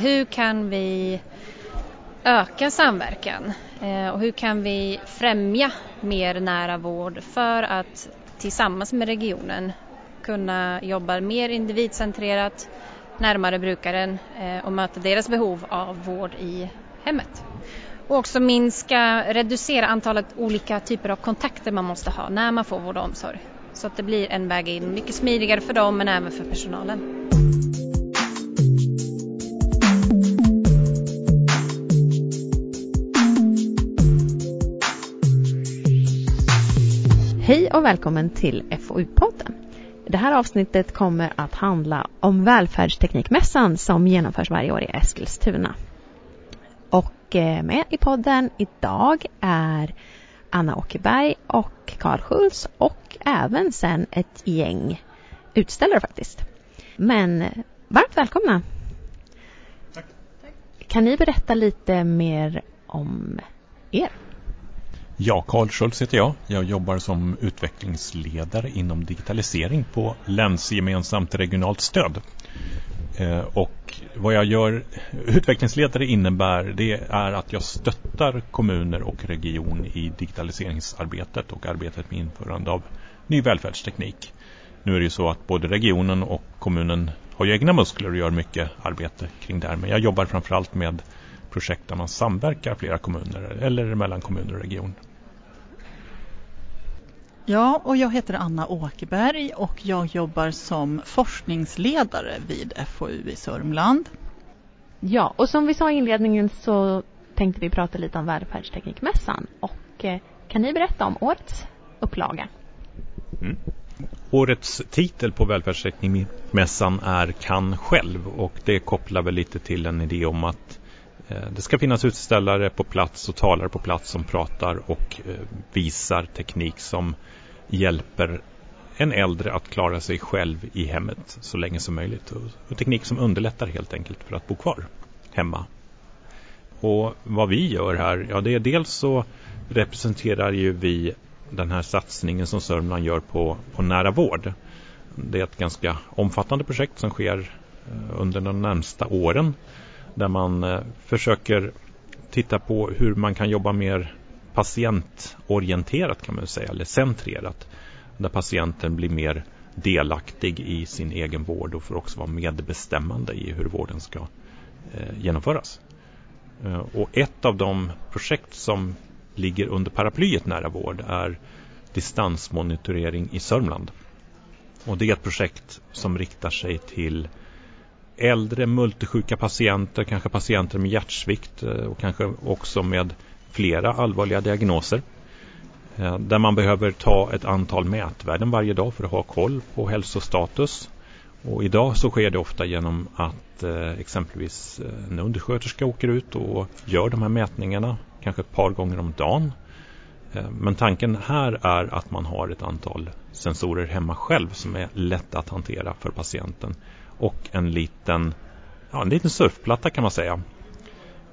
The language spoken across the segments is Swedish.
Hur kan vi öka samverkan eh, och hur kan vi främja mer nära vård för att tillsammans med regionen kunna jobba mer individcentrerat närmare brukaren eh, och möta deras behov av vård i hemmet. Och också minska, reducera antalet olika typer av kontakter man måste ha när man får vård och omsorg. Så att det blir en väg in, mycket smidigare för dem men även för personalen. Hej och välkommen till FoU-podden. Det här avsnittet kommer att handla om Välfärdsteknikmässan som genomförs varje år i Eskilstuna. Och eh, med i podden idag är Anna Åkerberg och Karl Schultz och även sen ett gäng utställare faktiskt. Men varmt välkomna! Tack. Kan ni berätta lite mer om er? Ja, Karl Schultz heter jag. Jag jobbar som utvecklingsledare inom digitalisering på länsgemensamt regionalt stöd. Eh, och vad jag gör, utvecklingsledare innebär det är att jag stöttar kommuner och region i digitaliseringsarbetet och arbetet med införande av ny välfärdsteknik. Nu är det ju så att både regionen och kommunen har ju egna muskler och gör mycket arbete kring det här. Men jag jobbar framförallt med projekt där man samverkar flera kommuner eller mellan kommuner och region. Ja, och jag heter Anna Åkerberg och jag jobbar som forskningsledare vid FoU i Sörmland. Ja, och som vi sa i inledningen så tänkte vi prata lite om Välfärdsteknikmässan. Och eh, kan ni berätta om årets upplaga? Mm. Årets titel på Välfärdsteknikmässan är Kan själv och det kopplar väl lite till en idé om att eh, Eh, det ska finnas utställare på plats och talare på plats som pratar och eh, visar teknik som hjälper en äldre att klara sig själv i hemmet så länge som möjligt. Och teknik som underlättar helt enkelt för att bo kvar hemma. Och vad vi gör här, ja det är dels så representerar ju vi den här satsningen som Sörmland gör på, på nära vård. Det är ett ganska omfattande projekt som sker eh, under de närmsta åren där man eh, försöker titta på hur man kan jobba mer patientorienterat kan man säga, eller centrerat. Där patienten blir mer delaktig i sin egen vård och får också vara medbestämmande i hur vården ska eh, genomföras. Eh, och ett av de projekt som ligger under paraplyet nära vård är distansmonitorering i Sörmland. Och det är ett projekt som riktar sig till äldre multisjuka patienter, kanske patienter med hjärtsvikt eh, och kanske också med flera allvarliga diagnoser. Eh, där man behöver ta ett antal mätvärden varje dag för att ha koll på hälsostatus. Och idag så sker det ofta genom att eh, exempelvis en undersköterska åker ut och gör de här mätningarna kanske ett par gånger om dagen. Men tanken här är att man har ett antal sensorer hemma själv som är lätta att hantera för patienten. Och en liten, ja, en liten surfplatta kan man säga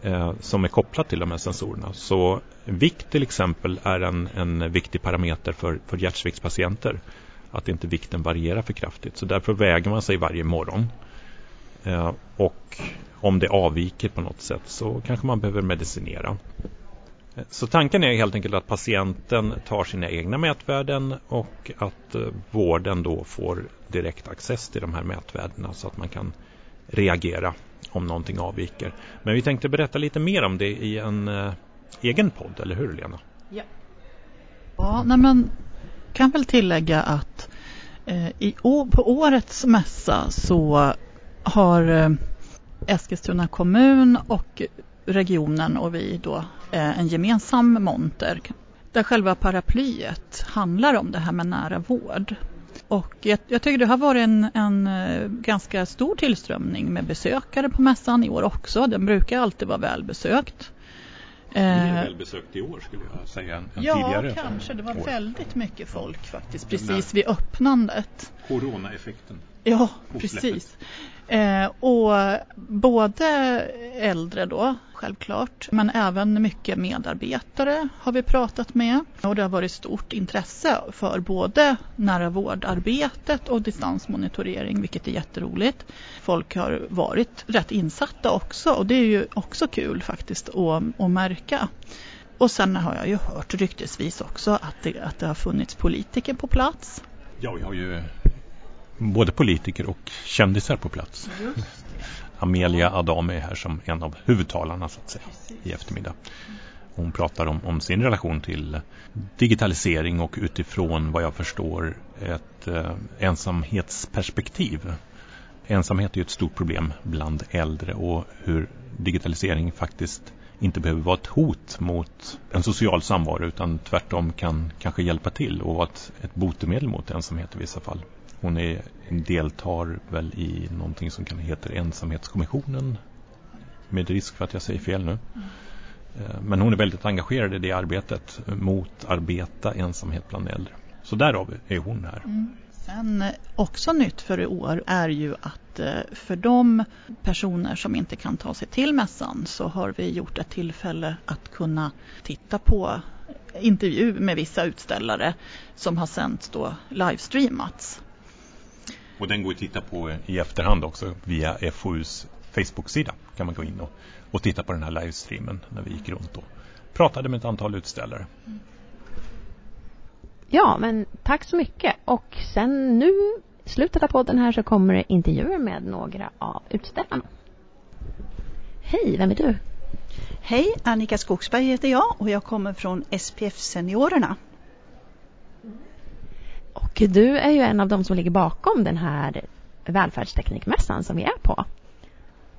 eh, som är kopplad till de här sensorerna. Så vikt till exempel är en, en viktig parameter för, för hjärtsviktspatienter. Att inte vikten varierar för kraftigt. Så därför väger man sig varje morgon. Eh, och om det avviker på något sätt så kanske man behöver medicinera. Så tanken är helt enkelt att patienten tar sina egna mätvärden och att eh, vården då får direkt access till de här mätvärdena så att man kan reagera om någonting avviker. Men vi tänkte berätta lite mer om det i en eh, egen podd, eller hur Lena? Ja, ja nej men kan väl tillägga att eh, i, på årets mässa så har eh, Eskilstuna kommun och regionen och vi då en gemensam monter där själva paraplyet handlar om det här med nära vård. Och jag, jag tycker det har varit en, en eh, ganska stor tillströmning med besökare på mässan i år också. Den brukar alltid vara välbesökt. Mer eh, välbesökt i år skulle jag säga än ja, tidigare. Ja, kanske. Det var år. väldigt mycket folk faktiskt precis vid öppnandet. Coronaeffekten. Ja, precis. Eh, och både äldre då, självklart, men även mycket medarbetare har vi pratat med. Och det har varit stort intresse för både nära vårdarbetet och distansmonitorering, vilket är jätteroligt. Folk har varit rätt insatta också och det är ju också kul faktiskt att, att märka. Och sen har jag ju hört ryktesvis också att det, att det har funnits politiker på plats. Ja, vi har ju både politiker och kändisar på plats. Amelia Adam är här som en av huvudtalarna så att säga i eftermiddag. Hon pratar om, om sin relation till digitalisering och utifrån vad jag förstår ett eh, ensamhetsperspektiv. Ensamhet är ett stort problem bland äldre och hur digitalisering faktiskt inte behöver vara ett hot mot en social samvaro utan tvärtom kan kanske hjälpa till och vara ett, ett botemedel mot ensamhet i vissa fall. Hon är, deltar väl i någonting som kan heta ensamhetskommissionen. Med risk för att jag säger fel nu. Eh, men hon är väldigt engagerad i det arbetet. Motarbeta ensamhet bland äldre. Så därav är hon här. Mm. Sen eh, också nytt för i år är ju att eh, för de personer som inte kan ta sig till mässan så har vi gjort ett tillfälle att kunna titta på intervju med vissa utställare som har sänts då livestreamats. Och den går att titta på i efterhand också via FOUs Facebook-sida. kan man gå in och, och titta på den här livestreamen när vi gick runt och pratade med ett antal utställare. Ja, men tack så mycket. Och sen nu, slutet av podden här så kommer det intervjuer med några av utställarna. Hej, vem är du? Hej, Annika Skogsberg heter jag och jag kommer från SPF Seniorerna. Och du är ju en av de som ligger bakom den här välfärdsteknikmässan som vi är på.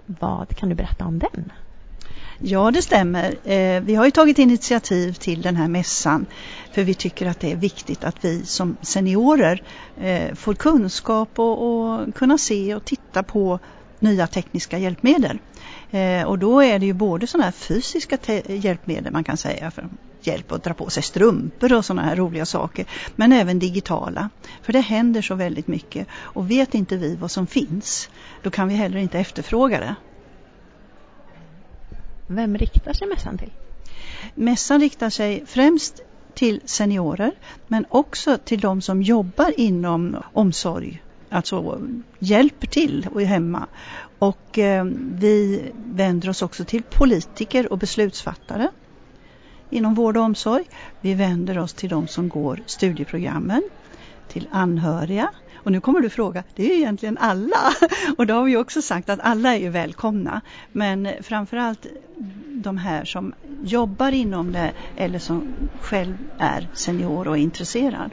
Vad kan du berätta om den? Ja, det stämmer. Eh, vi har ju tagit initiativ till den här mässan för vi tycker att det är viktigt att vi som seniorer eh, får kunskap och, kunna se och titta på nya tekniska hjälpmedel. Eh, och då är det ju både sådana här fysiska hjälpmedel man kan säga för hjälp att dra på sig strumpor och sådana här roliga saker. Men även digitala. För det händer så väldigt mycket. Och vet inte vi vad som finns, då kan vi heller inte efterfråga det. Vem riktar sig mässan till? Mässan riktar sig främst till seniorer men också till de som jobbar inom omsorg, alltså hjälper till och är hemma. Och eh, vi vänder oss också till politiker och beslutsfattare inom vård och omsorg. Vi vänder oss till de som går studieprogrammen, till anhöriga. Och nu kommer du fråga, det är ju egentligen alla. Och då har vi också sagt att alla är ju välkomna. Men framförallt de här som jobbar inom det eller som själv är senior och intresserad.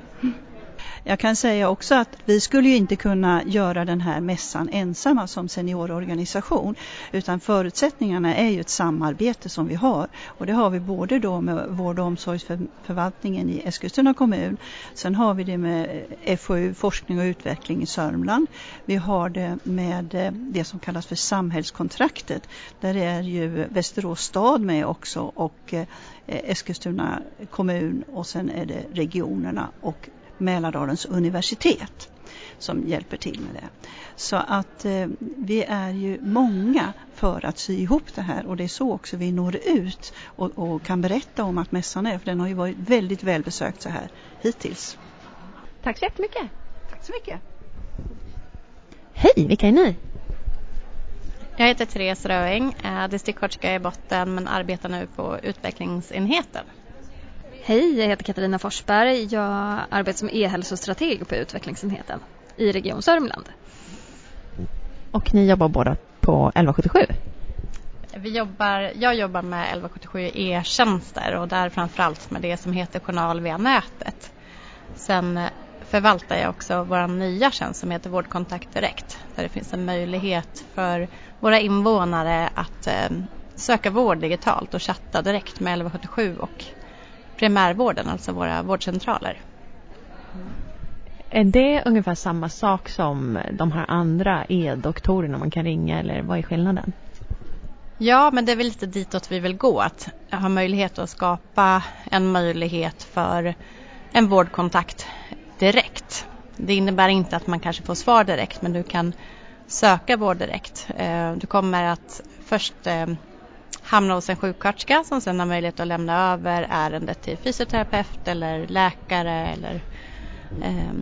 Jag kan säga också att vi skulle ju inte kunna göra den här mässan ensamma som seniororganisation utan förutsättningarna är ju ett samarbete som vi har och det har vi både då med vård och omsorgsförvaltningen i Eskilstuna kommun. Sen har vi det med FoU, forskning och utveckling i Sörmland. Vi har det med eh, det som kallas för samhällskontraktet. Där är ju Västerås stad med också och eh, Eskilstuna kommun och sen är det regionerna och Mälardalens universitet som hjälper till med det. Så att eh, vi är ju många för att sy ihop det här och det är så också vi når ut och, och kan berätta om att mässan är, för den har ju varit väldigt välbesökt så här hittills. Tack så jättemycket. Tack så mycket. Hej, vilka är ni? Jag heter Therese Röing, är distriktssköterska i botten men arbetar nu på utvecklingsenheten. Hej, jag heter Katarina Forsberg. Jag arbetar som e-hälsostrateg på utvecklingsenheten i Region Sörmland. Och ni jobbar båda på 1177? Vi jobbar, jag jobbar med 1177 e-tjänster och där framförallt med det som heter journal via nätet. Sen förvaltar jag också vår nya tjänst som heter Vårdkontakt Direkt där det finns en möjlighet för våra invånare att eh, söka vård digitalt och chatta direkt med 1177 och primärvården, alltså våra vårdcentraler. Är det ungefär samma sak som de här andra e-doktorerna man kan ringa eller vad är skillnaden? Ja, men det är väl lite ditåt vi vill gå. Att ha möjlighet att skapa en möjlighet för en vårdkontakt direkt Det innebär inte att man kanske får svar direkt men du kan söka vård direkt. Eh, du kommer att först eh, hamna hos en sjuksköterska som sedan har möjlighet att lämna över ärendet till fysioterapeut eller läkare eller eh,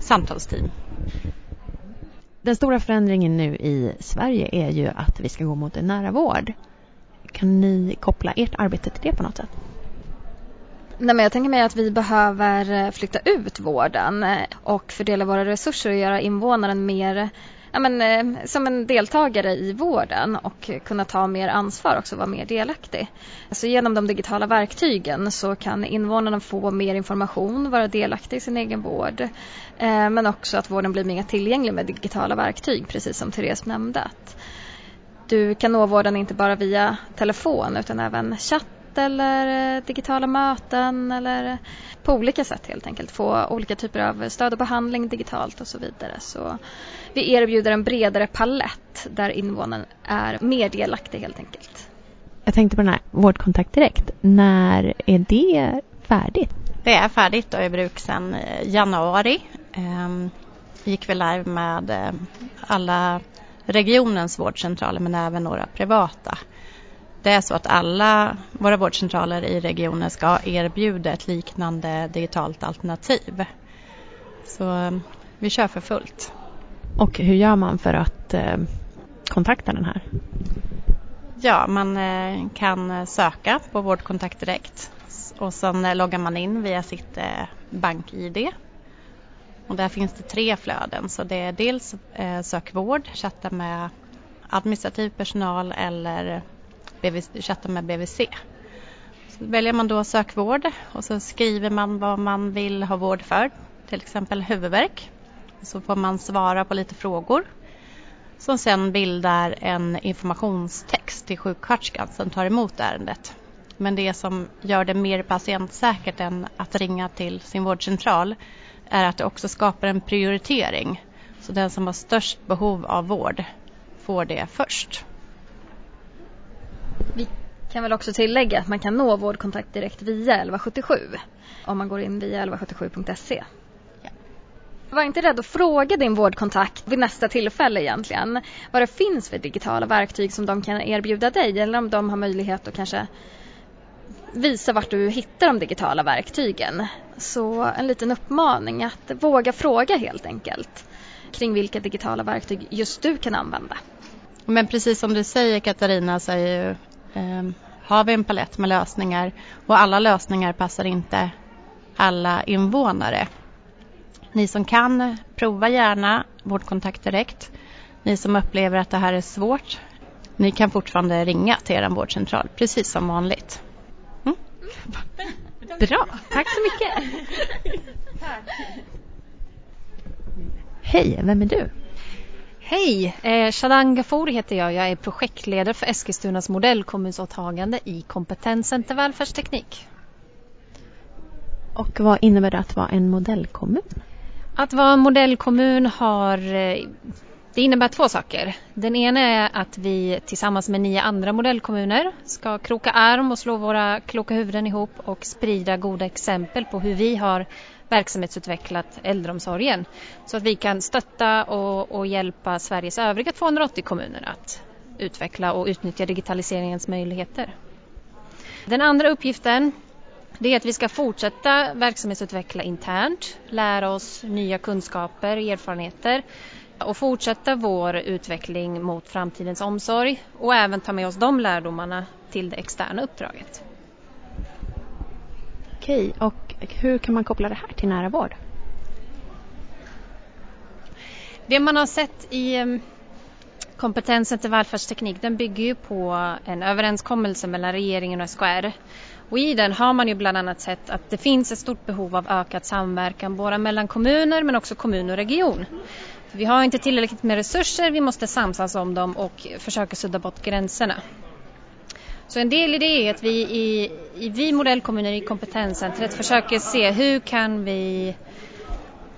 samtalsteam. Den stora förändringen nu i Sverige är ju att vi ska gå mot en nära vård. Kan ni koppla ert arbete till det på något sätt? Nej, men jag tänker mig att vi behöver flytta ut vården och fördela våra resurser och göra invånaren mer ja, men, eh, som en deltagare i vården och kunna ta mer ansvar också vara mer delaktig. Alltså genom de digitala verktygen så kan invånarna få mer information, vara delaktig i sin egen vård eh, men också att vården blir mer tillgänglig med digitala verktyg precis som Therese nämnde. Du kan nå vården inte bara via telefon utan även chatt eller eh, digitala möten eller på olika sätt helt enkelt få olika typer av stöd och behandling digitalt och så vidare. Så vi erbjuder en bredare palett där invånaren är mer delaktig helt enkelt. Jag tänkte på den här Vårdkontakt Direkt. När är det färdigt? Det är färdigt och i bruk sedan eh, januari. Ehm, gick vi live med eh, alla regionens vårdcentraler men även några privata det är så att alla våra vårdcentraler i regionen ska erbjuda ett liknande digitalt alternativ. Så eh, vi kör för fullt. Och hur gör man för att eh, kontakta den här? Ja, man eh, kan söka på Vårdkontakt direkt och sen loggar man in via sitt bank-id. Och där finns det tre flöden, så det är dels sök vård, chatta med administrativ personal eller BVC, chatta med BVC. Så väljer man då sökvård och så skriver man vad man vill ha vård för, till exempel huvudvärk. Så får man svara på lite frågor som sen bildar en informationstext till sjuksköterskan som tar emot ärendet. Men det som gör det mer patientsäkert än att ringa till sin vårdcentral är att det också skapar en prioritering. Så den som har störst behov av vård får det först. Kan väl också tillägga att man kan nå vårdkontakt direkt via 1177 om man går in via 1177.se. Var inte rädd att fråga din vårdkontakt vid nästa tillfälle egentligen vad det finns för digitala verktyg som de kan erbjuda dig eller om de har möjlighet att kanske visa vart du hittar de digitala verktygen. Så en liten uppmaning att våga fråga helt enkelt kring vilka digitala verktyg just du kan använda. Men precis som du säger Katarina så är ju har vi en palett med lösningar och alla lösningar passar inte alla invånare. Ni som kan, prova gärna Vårdkontakt direkt. Ni som upplever att det här är svårt, ni kan fortfarande ringa till er vårdcentral, precis som vanligt. Mm. Bra, tack så mycket. Hej, vem är du? Hej! Eh, Shadan Gafouri heter jag. Jag är projektledare för Eskilstunas modellkommunsåtagande i Kompetenscenter välfärdsteknik. Och vad innebär det att vara en modellkommun? Att vara en modellkommun har eh, det innebär två saker. Den ena är att vi tillsammans med nio andra modellkommuner ska kroka arm och slå våra kloka huvuden ihop och sprida goda exempel på hur vi har verksamhetsutvecklat äldreomsorgen så att vi kan stötta och, och hjälpa Sveriges övriga 280 kommuner att utveckla och utnyttja digitaliseringens möjligheter. Den andra uppgiften det är att vi ska fortsätta verksamhetsutveckla internt, lära oss nya kunskaper, och erfarenheter och fortsätta vår utveckling mot framtidens omsorg och även ta med oss de lärdomarna till det externa uppdraget. Okej, och hur kan man koppla det här till nära vård? Det man har sett i ehm, kompetensen till välfärdsteknik den bygger ju på en överenskommelse mellan regeringen och SKR. Och I den har man ju bland annat sett att det finns ett stort behov av ökad samverkan både mellan kommuner men också kommun och region. Vi har inte tillräckligt med resurser, vi måste samsas om dem och försöka sudda bort gränserna. Så en del i det är att vi i, i vi modellkommuner i kompetenscentret försöker se hur kan vi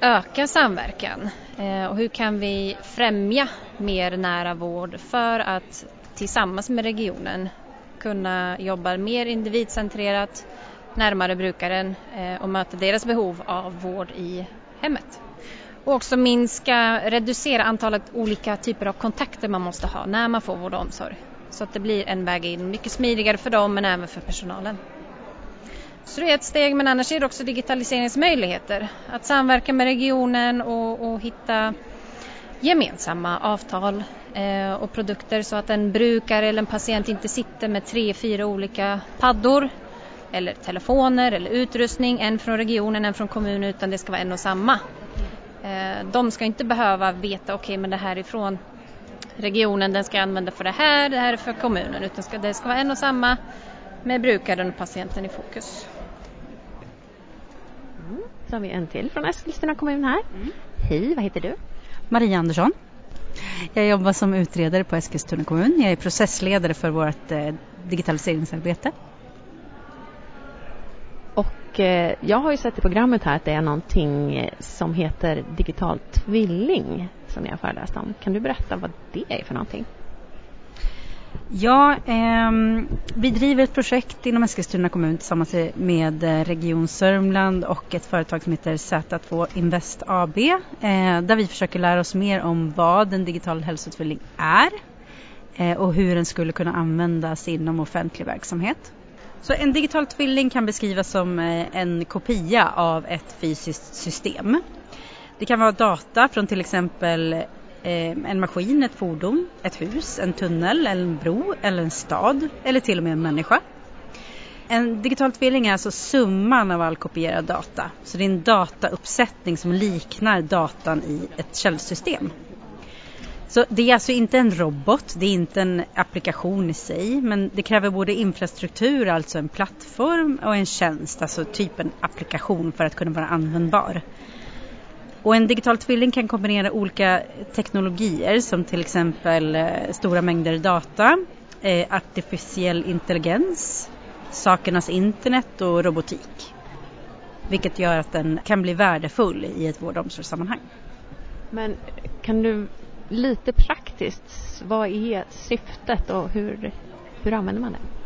öka samverkan eh, och hur kan vi främja mer nära vård för att tillsammans med regionen kunna jobba mer individcentrerat närmare brukaren eh, och möta deras behov av vård i hemmet. Och också minska, reducera antalet olika typer av kontakter man måste ha när man får vård och omsorg. Så att det blir en väg in, mycket smidigare för dem men även för personalen. Så det är ett steg men annars är det också digitaliseringsmöjligheter. Att samverka med regionen och, och hitta gemensamma avtal eh, och produkter så att en brukare eller en patient inte sitter med tre, fyra olika paddor eller telefoner eller utrustning, en från regionen, en från kommunen utan det ska vara en och samma. Eh, de ska inte behöva veta, okej okay, men det här är från regionen, den ska använda för det här, det här är för kommunen, utan ska, det ska vara en och samma med brukaren och patienten i fokus. Mm. Så har vi en till från Eskilstuna kommun här. Mm. Hej, vad heter du? Maria Andersson. Jag jobbar som utredare på Eskilstuna kommun. Jag är processledare för vårt eh, digitaliseringsarbete. Och eh, jag har ju sett i programmet här att det är någonting som heter digital tvilling som ni har föreläst om. Kan du berätta vad det är för någonting? Ja, eh, vi driver ett projekt inom Eskilstuna kommun tillsammans med eh, Region Sörmland och ett företag som heter Z2 Invest AB eh, där vi försöker lära oss mer om vad en digital hälsotvilling är eh, och hur den skulle kunna användas inom offentlig verksamhet. Så en digital tvilling kan beskrivas som eh, en kopia av ett fysiskt system. Det kan vara data från till exempel eh, en maskin, ett fordon, ett hus, en tunnel, en bro eller en stad eller till och med en människa. En digital tvilling är alltså summan av all kopierad data. Så det är en datauppsättning som liknar datan i ett källsystem. Så det är alltså inte en robot, det är inte en applikation i sig, men det kräver både infrastruktur, alltså en plattform och en tjänst, alltså typ en applikation för att kunna vara användbar. Och en digital tvilling kan kombinera olika teknologier som till exempel eh, stora mängder data, eh, artificiell intelligens, sakernas internet och robotik. Vilket gör att den kan bli värdefull i ett vård och omsorgssammanhang. Men kan du lite praktiskt, vad är syftet och hur, hur använder man det?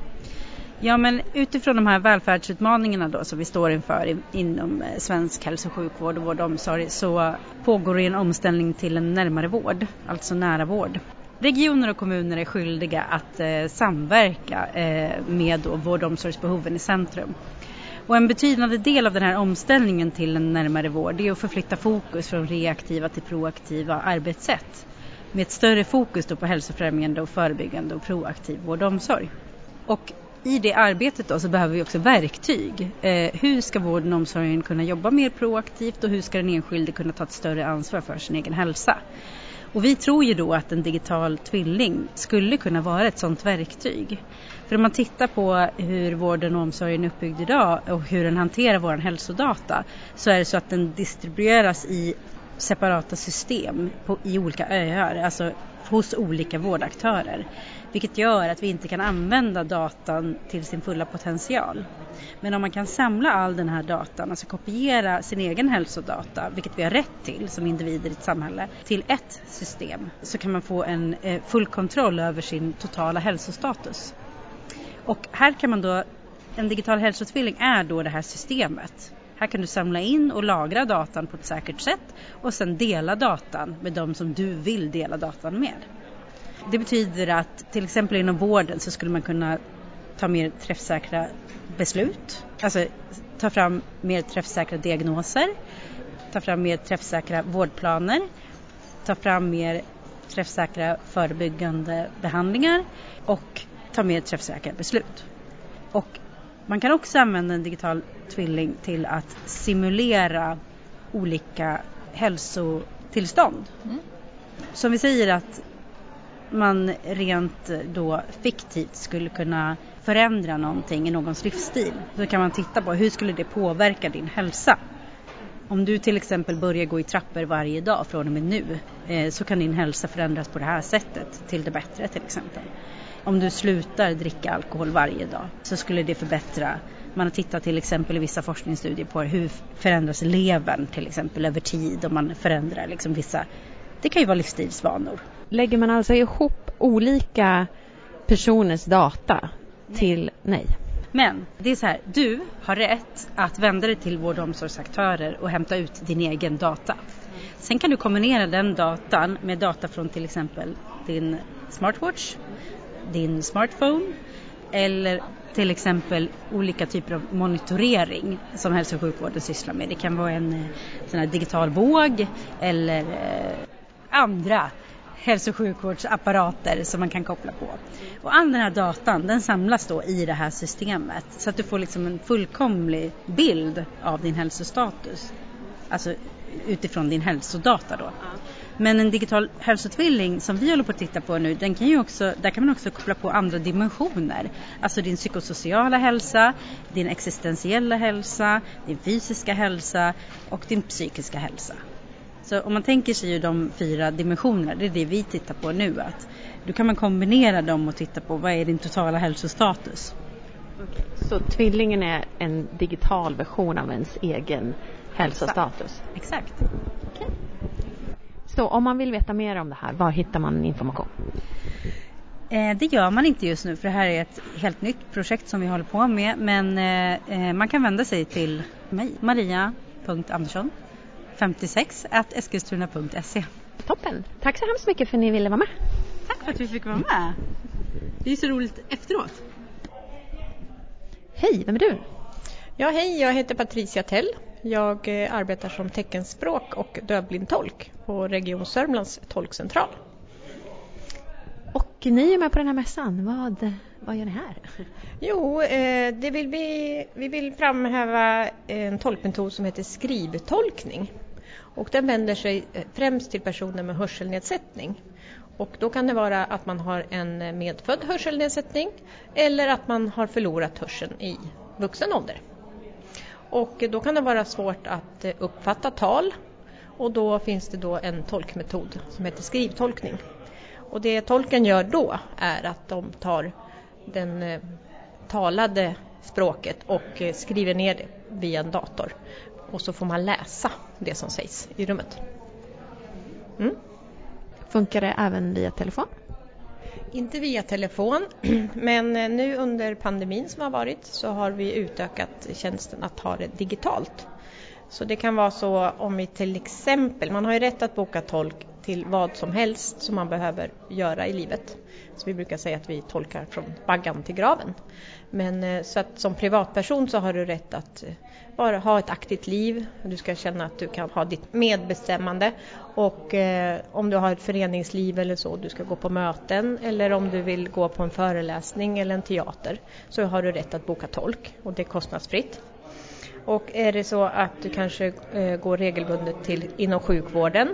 Ja, men utifrån de här välfärdsutmaningarna då som vi står inför inom eh, svensk hälso och sjukvård och vård och omsorg så pågår det en omställning till en närmare vård, alltså nära vård. Regioner och kommuner är skyldiga att eh, samverka eh, med då vård och omsorgsbehoven i centrum. Och en betydande del av den här omställningen till en närmare vård är att förflytta fokus från reaktiva till proaktiva arbetssätt med ett större fokus då på hälsofrämjande och förebyggande och proaktiv vård och omsorg. Och i det arbetet då så behöver vi också verktyg. Eh, hur ska vården och omsorgen kunna jobba mer proaktivt och hur ska den enskilde kunna ta ett större ansvar för sin egen hälsa? Och vi tror ju då att en digital tvilling skulle kunna vara ett sådant verktyg. För om man tittar på hur vården och omsorgen är uppbyggd idag och hur den hanterar vår hälsodata så är det så att den distribueras i separata system på, i olika öar, alltså hos olika vårdaktörer. Vilket gör att vi inte kan använda datan till sin fulla potential. Men om man kan samla all den här datan, alltså kopiera sin egen hälsodata, vilket vi har rätt till som individer i ett samhälle, till ett system så kan man få en eh, full kontroll över sin totala hälsostatus. Och här kan man då, en digital hälsotvilling är då det här systemet här kan du samla in och lagra datan på ett säkert sätt och sen dela datan med de som du vill dela datan med. Det betyder att till exempel inom vården så skulle man kunna ta mer träffsäkra beslut, alltså ta fram mer träffsäkra diagnoser, ta fram mer träffsäkra vårdplaner, ta fram mer träffsäkra förebyggande behandlingar och ta mer träffsäkra beslut. Och man kan också använda en digital tvilling till att simulera olika hälsotillstånd. Mm. Som vi säger att man rent då fiktivt skulle kunna förändra någonting i någons livsstil. Så kan man titta på hur skulle det påverka din hälsa. Om du till exempel börjar gå i trappor varje dag från och med nu eh, så kan din hälsa förändras på det här sättet till det bättre till exempel. Om du slutar dricka alkohol varje dag så skulle det förbättra man har tittat till exempel i vissa forskningsstudier på hur förändras levern till exempel över tid om man förändrar liksom vissa, det kan ju vara livsstilsvanor. Lägger man alltså ihop olika personers data till, nej. Men det är så här, du har rätt att vända dig till vård och omsorgsaktörer och hämta ut din egen data. Sen kan du kombinera den datan med data från till exempel din smartwatch, din smartphone eller till exempel olika typer av monitorering som hälso och sjukvården sysslar med. Det kan vara en eh, sån här digital båg eller eh, andra hälso och sjukvårdsapparater som man kan koppla på. Och all den här datan den samlas då i det här systemet så att du får liksom en fullkomlig bild av din hälsostatus. Alltså utifrån din hälsodata då. Men en digital hälsotvilling som vi håller på att titta på nu, den kan ju också, där kan man också koppla på andra dimensioner. Alltså din psykosociala hälsa, din existentiella hälsa, din fysiska hälsa och din psykiska hälsa. Så om man tänker sig ju de fyra dimensionerna, det är det vi tittar på nu. Att då kan man kombinera dem och titta på vad är din totala hälsostatus. Okay. Så tvillingen är en digital version av ens egen hälsostatus? Exakt. Okay. Så om man vill veta mer om det här, var hittar man information? Eh, det gör man inte just nu för det här är ett helt nytt projekt som vi håller på med men eh, eh man kan vända sig till mig, maria.andersson 56 eskilstuna.se. Toppen! Tack så hemskt mycket för att ni ville vara med. Tack för att vi fick vara med. Det är så roligt efteråt. Hej, vem är du? Ja, hej, jag heter Patricia Tell. Jag eh, arbetar som teckenspråk och dövblindtolk på Region Sörmlands tolkcentral. Och ni är med på den här mässan. Vad, vad gör ni här? Jo, eh, det vill vi, vi vill framhäva en tolkmetod som heter skrivtolkning. Och den vänder sig eh, främst till personer med hörselnedsättning. Och då kan det vara att man har en medfödd hörselnedsättning eller att man har förlorat hörseln i vuxen ålder. Och då kan det vara svårt att eh, uppfatta tal och då finns det då en tolkmetod som heter skrivtolkning. Och det tolken gör då är att de tar den eh, talade språket och eh, skriver ner det via en dator. Och så får man läsa det som sägs i rummet. Mm. Funkar det även via telefon? Inte via telefon, men eh, nu under pandemin som har varit så har vi utökat tjänsten att ha det digitalt. Så det kan vara så om vi till exempel, man har ju rätt att boka tolk till vad som helst som man behöver göra i livet. Så vi brukar säga att vi tolkar från baggan till graven. Men eh, så att som privatperson så har du rätt att eh, bara ha ett aktivt liv. Du ska känna att du kan ha ditt medbestämmande. Och eh, om du har ett föreningsliv eller så, du ska gå på möten eller om du vill gå på en föreläsning eller en teater så har du rätt att boka tolk och det är kostnadsfritt. Och är det så att du kanske eh, går regelbundet till inom sjukvården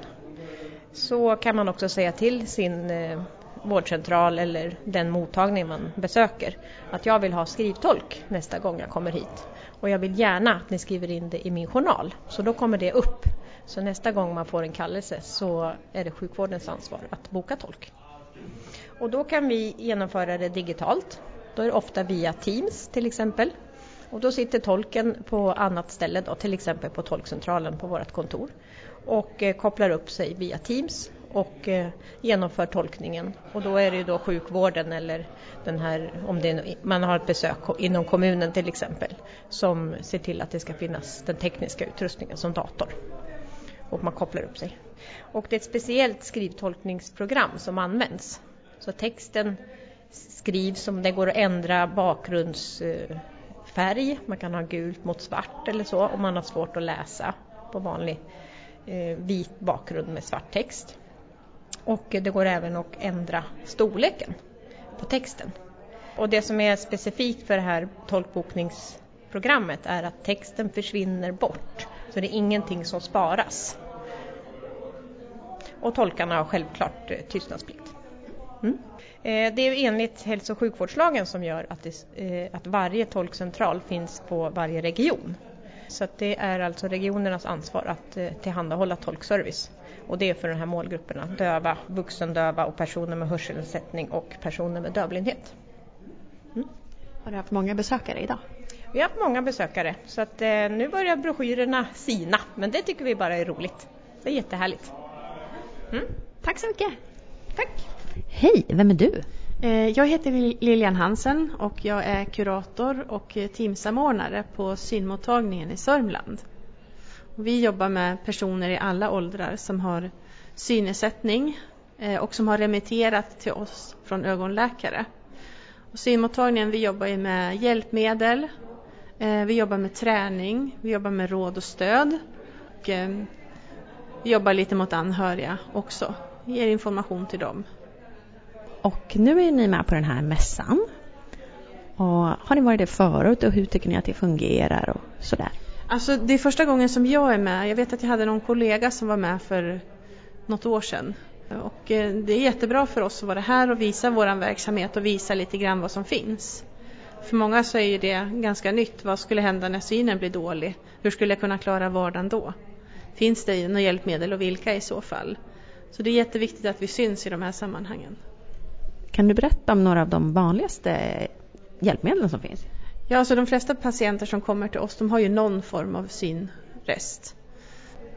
så kan man också säga till sin eh, vårdcentral eller den mottagning man besöker att jag vill ha skrivtolk nästa gång jag kommer hit. Och jag vill gärna att ni skriver in det i min journal, så då kommer det upp. Så nästa gång man får en kallelse så är det sjukvårdens ansvar att boka tolk. Och då kan vi genomföra det digitalt. Då är det ofta via Teams till exempel. Och då sitter tolken på annat ställe, då, till exempel på tolkcentralen på vårt kontor och eh, kopplar upp sig via Teams och eh, genomför tolkningen. Och då är det ju då sjukvården eller den här, om det är, man har ett besök inom kommunen till exempel, som ser till att det ska finnas den tekniska utrustningen som dator. Och man kopplar upp sig. Och det är ett speciellt skrivtolkningsprogram som används. Så texten skrivs om det går att ändra bakgrundsfärg. Eh, man kan ha gult mot svart eller så om man har svårt att läsa på vanlig Eh, vit bakgrund med svart text. Och eh, det går även att ändra storleken på texten. Och det som är specifikt för det här tolkbokningsprogrammet är att texten försvinner bort. Så det är ingenting som sparas. Och tolkarna har självklart eh, tystnadsplikt. Mm. Det är enligt hälso och sjukvårdslagen som gör att, det, att varje tolkcentral finns på varje region. Så det är alltså regionernas ansvar att tillhandahålla tolkservice. Och det är för de här målgrupperna, döva, vuxendöva och personer med hörselnedsättning och personer med dövblindhet. Mm. Har du haft många besökare idag? Vi har haft många besökare så att, eh, nu börjar broschyrerna sina men det tycker vi bara är roligt. Det är jättehärligt. Mm. Tack så mycket! Tack! Hej, vem är du? Eh, jag heter Lilian Hansen och jag är kurator och teamsamordnare på synmottagningen i Sörmland. Vi jobbar med personer i alla åldrar som har synnedsättning eh, och som har remitterat till oss från ögonläkare. Synmottagningen, vi jobbar med hjälpmedel, eh, vi jobbar med träning, vi jobbar med råd och stöd. Och vi jobbar lite mot anhöriga också, ger information till dem. Och nu är ni med på den här mässan. Och har ni varit det förut och hur tycker ni att det fungerar och sådär? Alltså det är första gången som jag är med. Jag vet att jag hade någon kollega som var med för något år sedan. Och eh, det är jättebra för oss att vara här och visa vår verksamhet och visa lite grann vad som finns. För många så är ju det ganska nytt. Vad skulle hända när synen blir dålig? Hur skulle jag kunna klara vardagen då? Finns det några hjälpmedel och vilka i så fall? Så det är jätteviktigt att vi syns i de här sammanhangen. Kan du berätta om några av de vanligaste hjälpmedlen som finns? Ja, alltså de flesta patienter som kommer till oss de har ju någon form av synrest.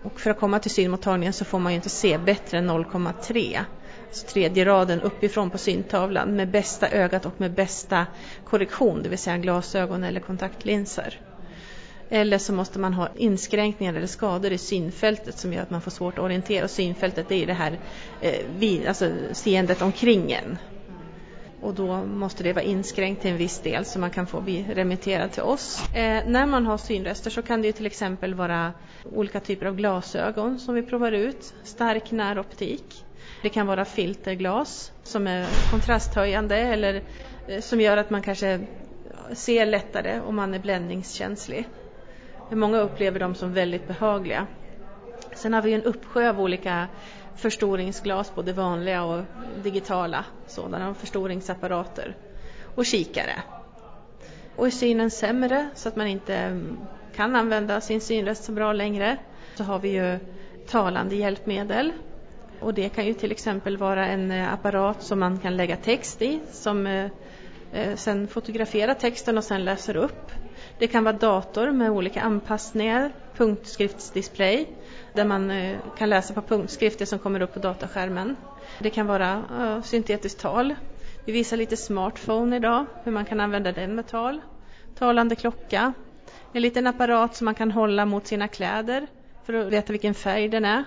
Och för att komma till synmottagningen så får man ju inte se bättre än 0,3. Alltså tredje raden uppifrån på syntavlan med bästa ögat och med bästa korrektion, det vill säga glasögon eller kontaktlinser. Eller så måste man ha inskränkningar eller skador i synfältet som gör att man får svårt att orientera. Och synfältet är ju det här eh, vid, alltså seendet omkring en. Och då måste det vara inskränkt till en viss del så man kan få bli remitterad till oss. Eh, när man har synrester så kan det ju till exempel vara olika typer av glasögon som vi provar ut. Stark näroptik. Det kan vara filterglas som är kontrasthöjande eller eh, som gör att man kanske ser lättare om man är bländningskänslig. Många upplever dem som väldigt behagliga. Sen har vi en uppsjö av olika förstoringsglas, både vanliga och digitala sådana, förstoringsapparater och kikare. Och är synen sämre så att man inte mm, kan använda sin synrest så bra längre så har vi ju talande hjälpmedel. Och det kan ju till exempel vara en eh, apparat som man kan lägga text i som eh, eh, sen fotograferar texten och sen läser upp. Det kan vara dator med olika anpassningar, punktskriftsdisplay där man eh, kan läsa på punktskrift det som kommer upp på dataskärmen. Det kan vara uh, syntetiskt tal. Vi visar lite smartphone idag, hur man kan använda den med tal. Talande klocka. En liten apparat som man kan hålla mot sina kläder för att veta vilken färg den är.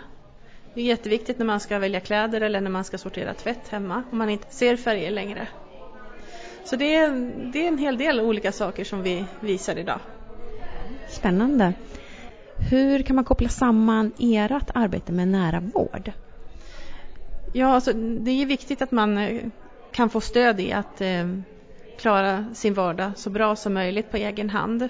Det är jätteviktigt när man ska välja kläder eller när man ska sortera tvätt hemma om man inte ser färger längre. Så det är, det är en hel del olika saker som vi visar idag. Spännande. Hur kan man koppla samman ert arbete med nära vård? Ja, alltså, det är viktigt att man eh, kan få stöd i att eh, klara sin vardag så bra som möjligt på egen hand.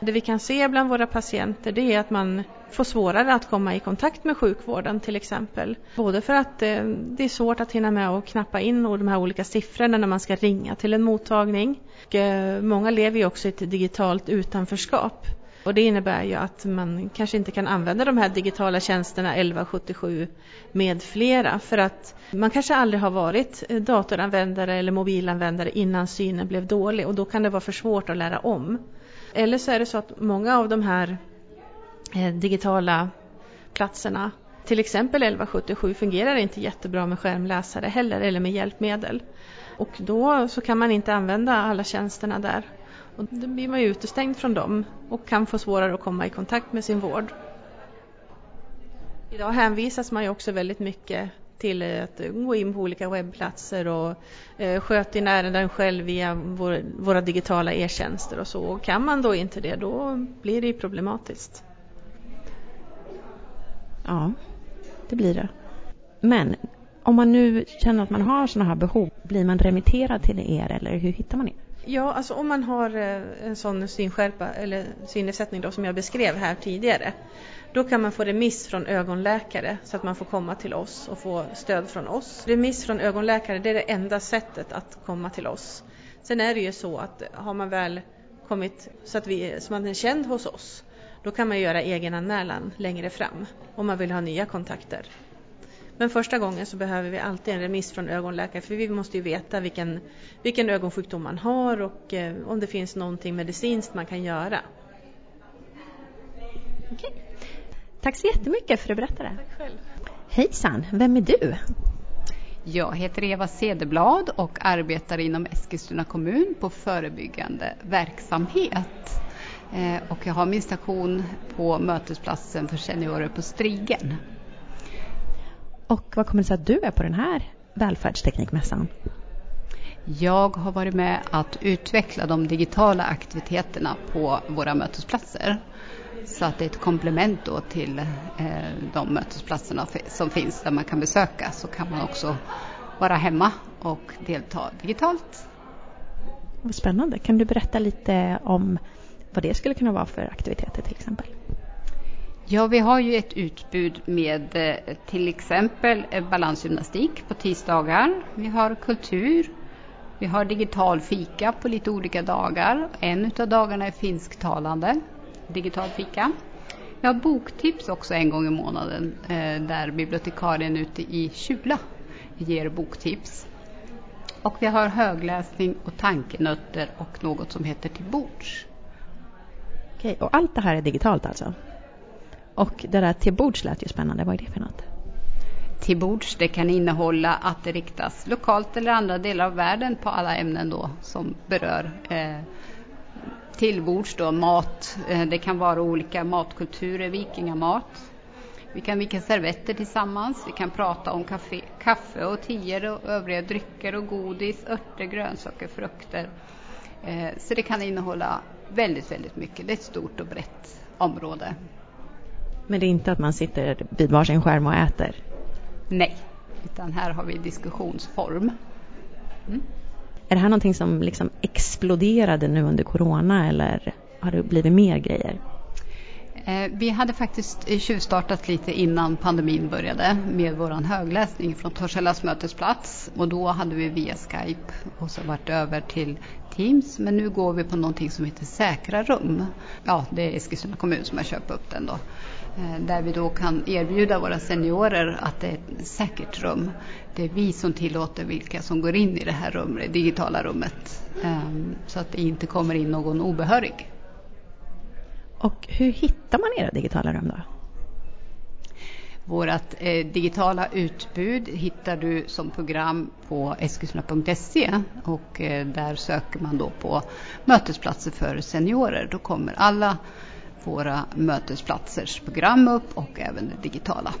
Det vi kan se bland våra patienter det är att man får svårare att komma i kontakt med sjukvården till exempel. Både för att eh, det är svårt att hinna med att knappa in de här olika siffrorna när man ska ringa till en mottagning. Och, eh, många lever ju också i ett digitalt utanförskap. Och det innebär ju att man kanske inte kan använda de här digitala tjänsterna 1177 med flera för att man kanske aldrig har varit datoranvändare eller mobilanvändare innan synen blev dålig och då kan det vara för svårt att lära om. Eller så är det så att många av de här eh, digitala platserna, till exempel 1177, fungerar inte jättebra med skärmläsare heller eller med hjälpmedel. Och då så kan man inte använda alla tjänsterna där. Och då blir man ju utestängd från dem och kan få svårare att komma i kontakt med sin vård. Idag hänvisas man ju också väldigt mycket till att gå in på olika webbplatser och eh, sköta in ärenden själv via vår, våra digitala e-tjänster och så. Och kan man då inte det, då blir det ju problematiskt. Ja, det blir det. Men om man nu känner att man har sådana här behov, blir man remitterad till er eller hur hittar man er? Ja, alltså om man har eh, en sån synskärpa eller synnedsättning då som jag beskrev här tidigare. Då kan man få remiss från ögonläkare så att man får komma till oss och få stöd från oss. Remiss från ögonläkare det är det enda sättet att komma till oss. Sen är det ju så att eh, har man väl kommit så att, vi, så man är känd hos oss då kan man göra egen anmälan längre fram om man vill ha nya kontakter. Men första gången så behöver vi alltid en remiss från ögonläkare för vi måste ju veta vilken, vilken ögonsjukdom man har och eh, om det finns någonting medicinskt man kan göra. Okej. Tack så jättemycket för att du berättade. Tack själv. Hejsan, vem är du? Jag heter Eva Cederblad och arbetar inom Eskilstuna kommun på förebyggande verksamhet. Eh, och jag har min station på mötesplatsen för seniorer på Strigen. Och vad kommer det sig att du är på den här välfärdsteknikmässan? Jag har varit med att utveckla de digitala aktiviteterna på våra mötesplatser. Så att det är ett komplement då till eh, de mötesplatserna som finns där man kan besöka så kan man också vara hemma och delta digitalt. Vad spännande. Kan du berätta lite om vad det skulle kunna vara för aktiviteter till exempel? Ja, vi har ju ett utbud med eh, till exempel eh, balansgymnastik på tisdagar. Vi har kultur. Vi har digital fika på lite olika dagar. En av dagarna är finsktalande, digital fika. Vi har boktips också en gång i månaden eh, där bibliotekarien ute i Kjula ger boktips. Och vi har högläsning och tankenötter och något som heter Till bords. Okej, och allt det här är digitalt alltså? Och det där till bords lät ju spännande. Vad är det för något? Till bords, det kan innehålla att det riktas lokalt eller andra delar av världen på alla ämnen då som berör eh, tillbords då, mat. Eh, det kan vara olika matkulturer, vikingamat. Vi kan vika servetter tillsammans. Vi kan prata om kaffe, kaffe och tior och övriga drycker och godis, örter, grönsaker, frukter. Eh, så det kan innehålla väldigt, väldigt mycket. Det är ett stort och brett område. Men det är inte att man sitter vid varsin skärm och äter? Nej, utan här har vi diskussionsform. Mm. Är det här någonting som liksom exploderade nu under corona eller har det blivit mer grejer? Eh, vi hade faktiskt tjuvstartat lite innan pandemin började med vår högläsning från Torsällas mötesplats och då hade vi via Skype och så varit över till Teams men nu går vi på någonting som heter Säkra rum. Ja, det är Eskilstuna kommun som har köpt upp den då. Eh, där vi då kan erbjuda våra seniorer att det är ett säkert rum. Det är vi som tillåter vilka som går in i det här rummet, det digitala rummet. Ehm, så att det inte kommer in någon obehörig. Och hur hittar man era digitala rum då? Vårt eh, digitala utbud hittar du som program på eskilstuna.se och eh, där söker man då på mötesplatser för seniorer. Då kommer alla våra mötesplatsers program upp och även det digitala.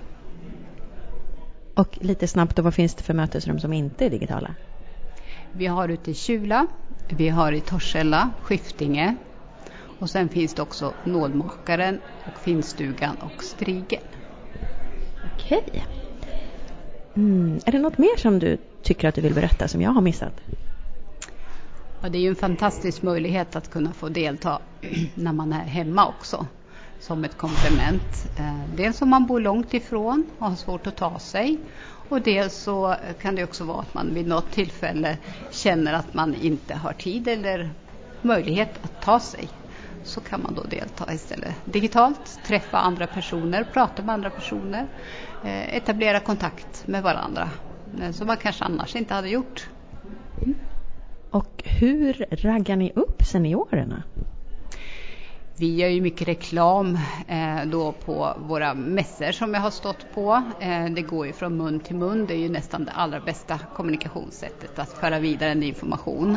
Och lite snabbt då, vad finns det för mötesrum som inte är digitala? Vi har ute i Kjula, vi har i Torshälla, Skiftinge och sen finns det också Nålmakaren och Finstugan och Strigen. Okej. Mm. Är det något mer som du tycker att du vill berätta som jag har missat? Ja, det är ju en fantastisk möjlighet att kunna få delta när man är hemma också som ett komplement. Eh, dels om man bor långt ifrån och har svårt att ta sig och dels så kan det också vara att man vid något tillfälle känner att man inte har tid eller möjlighet att ta sig. Så kan man då delta istället digitalt, träffa andra personer, prata med andra personer, eh, etablera kontakt med varandra eh, som man kanske annars inte hade gjort. Och hur raggar ni upp seniorerna? Vi gör ju mycket reklam eh, då på våra mässor som jag har stått på. Eh, det går ju från mun till mun. Det är ju nästan det allra bästa kommunikationssättet att föra vidare en information.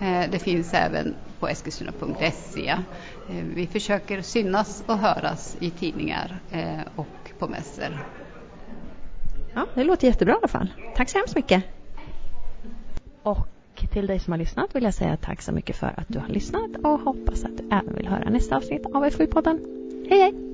Eh, det finns även på eskilstuna.se. Eh, vi försöker synas och höras i tidningar eh, och på mässor. Ja, det låter jättebra i alla fall. Tack så hemskt mycket. Och till dig som har lyssnat vill jag säga tack så mycket för att du har lyssnat och hoppas att du även vill höra nästa avsnitt av FU-podden. Hej hej!